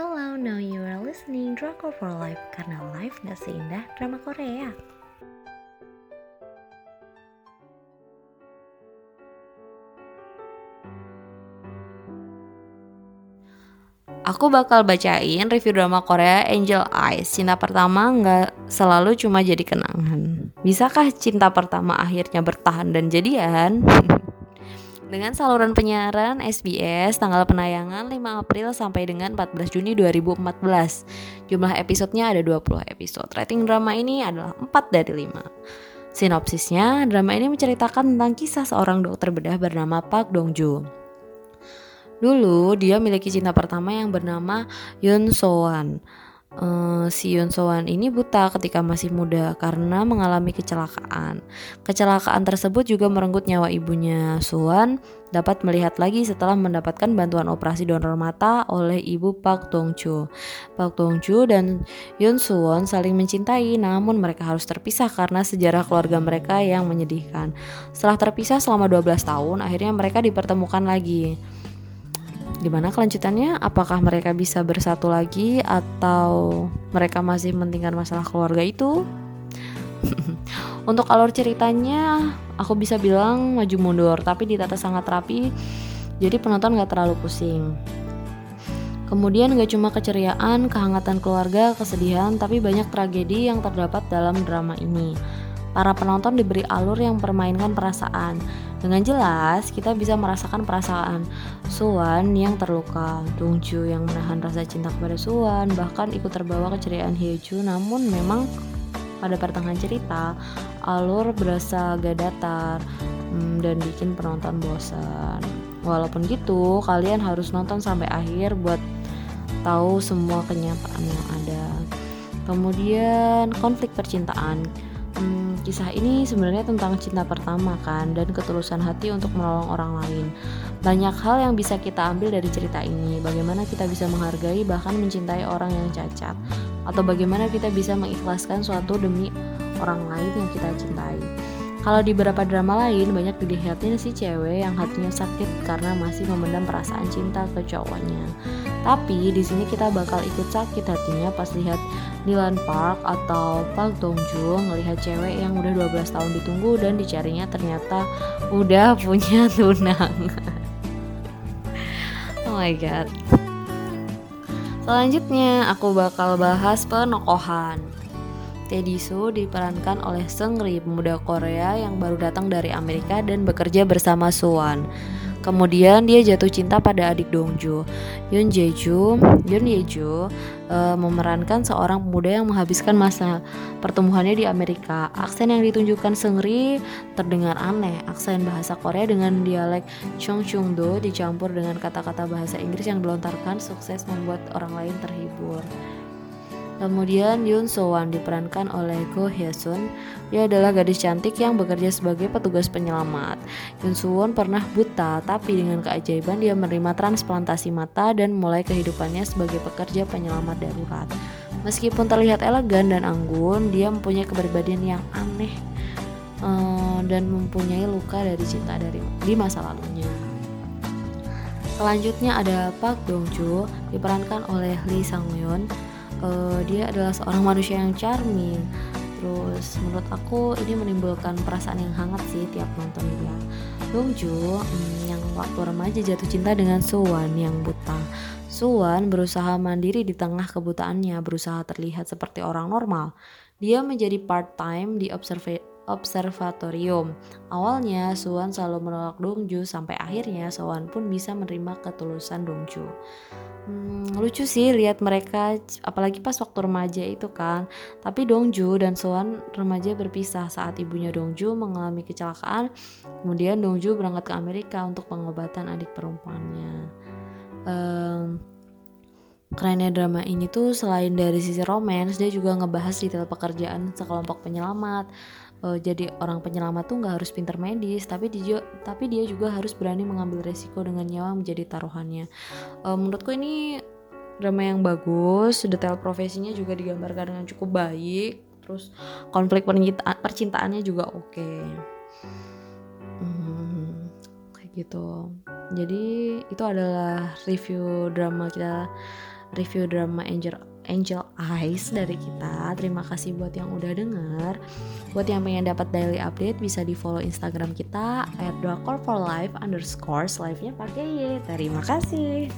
Hello, now you are listening Drakor for Life karena life gak seindah drama Korea. Aku bakal bacain review drama Korea Angel Eyes. Cinta pertama nggak selalu cuma jadi kenangan. Bisakah cinta pertama akhirnya bertahan dan jadian? dengan saluran penyiaran SBS tanggal penayangan 5 April sampai dengan 14 Juni 2014. Jumlah episodenya ada 20 episode. Rating drama ini adalah 4 dari 5. Sinopsisnya, drama ini menceritakan tentang kisah seorang dokter bedah bernama Park Dong Joo. Dulu, dia memiliki cinta pertama yang bernama Yoon Soan uh, si Yoon Sowan ini buta ketika masih muda karena mengalami kecelakaan. Kecelakaan tersebut juga merenggut nyawa ibunya. Sowan dapat melihat lagi setelah mendapatkan bantuan operasi donor mata oleh ibu Park Dong Chu. Park Dong Chu dan Yoon Suwon saling mencintai namun mereka harus terpisah karena sejarah keluarga mereka yang menyedihkan. Setelah terpisah selama 12 tahun, akhirnya mereka dipertemukan lagi. Gimana kelanjutannya? Apakah mereka bisa bersatu lagi atau mereka masih mementingkan masalah keluarga itu? Untuk alur ceritanya, aku bisa bilang maju mundur, tapi ditata sangat rapi, jadi penonton gak terlalu pusing. Kemudian gak cuma keceriaan, kehangatan keluarga, kesedihan, tapi banyak tragedi yang terdapat dalam drama ini. Para penonton diberi alur yang permainkan perasaan, dengan jelas, kita bisa merasakan perasaan Suwan yang terluka, Dongju yang menahan rasa cinta kepada Suwan, bahkan ikut terbawa keceriaan Hyeju. Namun memang pada pertengahan cerita, alur berasa agak datar hmm, dan bikin penonton bosan. Walaupun gitu, kalian harus nonton sampai akhir buat tahu semua kenyataan yang ada. Kemudian konflik percintaan kisah ini sebenarnya tentang cinta pertama kan dan ketulusan hati untuk menolong orang lain. Banyak hal yang bisa kita ambil dari cerita ini. Bagaimana kita bisa menghargai bahkan mencintai orang yang cacat atau bagaimana kita bisa mengikhlaskan suatu demi orang lain yang kita cintai. Kalau di beberapa drama lain banyak dilihatnya si cewek yang hatinya sakit karena masih memendam perasaan cinta ke cowoknya. Tapi di sini kita bakal ikut sakit hatinya pas lihat Dylan Park atau Park Dong Joon ngelihat cewek yang udah 12 tahun ditunggu dan dicarinya ternyata udah punya tunang. oh my god. Selanjutnya aku bakal bahas penokohan. Teddy Soo diperankan oleh Seungri, pemuda Korea yang baru datang dari Amerika dan bekerja bersama Suwan. Kemudian dia jatuh cinta pada adik Dongju. Yoon Jeju, Yoon Yeju uh, memerankan seorang pemuda yang menghabiskan masa pertumbuhannya di Amerika. Aksen yang ditunjukkan Seungri terdengar aneh. Aksen bahasa Korea dengan dialek Cheongcheongdo dicampur dengan kata-kata bahasa Inggris yang dilontarkan sukses membuat orang lain terhibur. Kemudian Yoon Wan diperankan oleh Go Hye Sun. Dia adalah gadis cantik yang bekerja sebagai petugas penyelamat. Yoon Won pernah buta, tapi dengan keajaiban dia menerima transplantasi mata dan mulai kehidupannya sebagai pekerja penyelamat darurat. Meskipun terlihat elegan dan anggun, dia mempunyai kepribadian yang aneh uh, dan mempunyai luka dari cinta dari di masa lalunya. Selanjutnya ada Park Dong Joo diperankan oleh Lee Sang Yoon uh, dia adalah seorang manusia yang charming. Terus menurut aku ini menimbulkan perasaan yang hangat sih tiap nonton dia. Dongju hmm, yang waktu remaja jatuh cinta dengan Suwan yang buta. Suwan berusaha mandiri di tengah kebutaannya berusaha terlihat seperti orang normal. Dia menjadi part-time di observa observatorium. Awalnya Suwan selalu menolak Dongju sampai akhirnya Suwan pun bisa menerima ketulusan Dongju. Hmm, lucu sih lihat mereka apalagi pas waktu remaja itu kan. Tapi Dongju dan Suwan remaja berpisah saat ibunya Dongju mengalami kecelakaan. Kemudian Dongju berangkat ke Amerika untuk pengobatan adik perempuannya. Um, kerennya drama ini tuh selain dari sisi romans dia juga ngebahas detail pekerjaan sekelompok penyelamat uh, jadi orang penyelamat tuh nggak harus pinter medis tapi dia tapi dia juga harus berani mengambil resiko dengan nyawa menjadi taruhannya uh, menurutku ini drama yang bagus detail profesinya juga digambarkan dengan cukup baik terus konflik percintaannya juga oke okay. hmm, kayak gitu jadi itu adalah review drama kita review drama Angel Angel Eyes dari kita. Terima kasih buat yang udah denger. Buat yang pengen dapat daily update bisa di follow Instagram kita at for life underscore live-nya pakai Y. Terima kasih.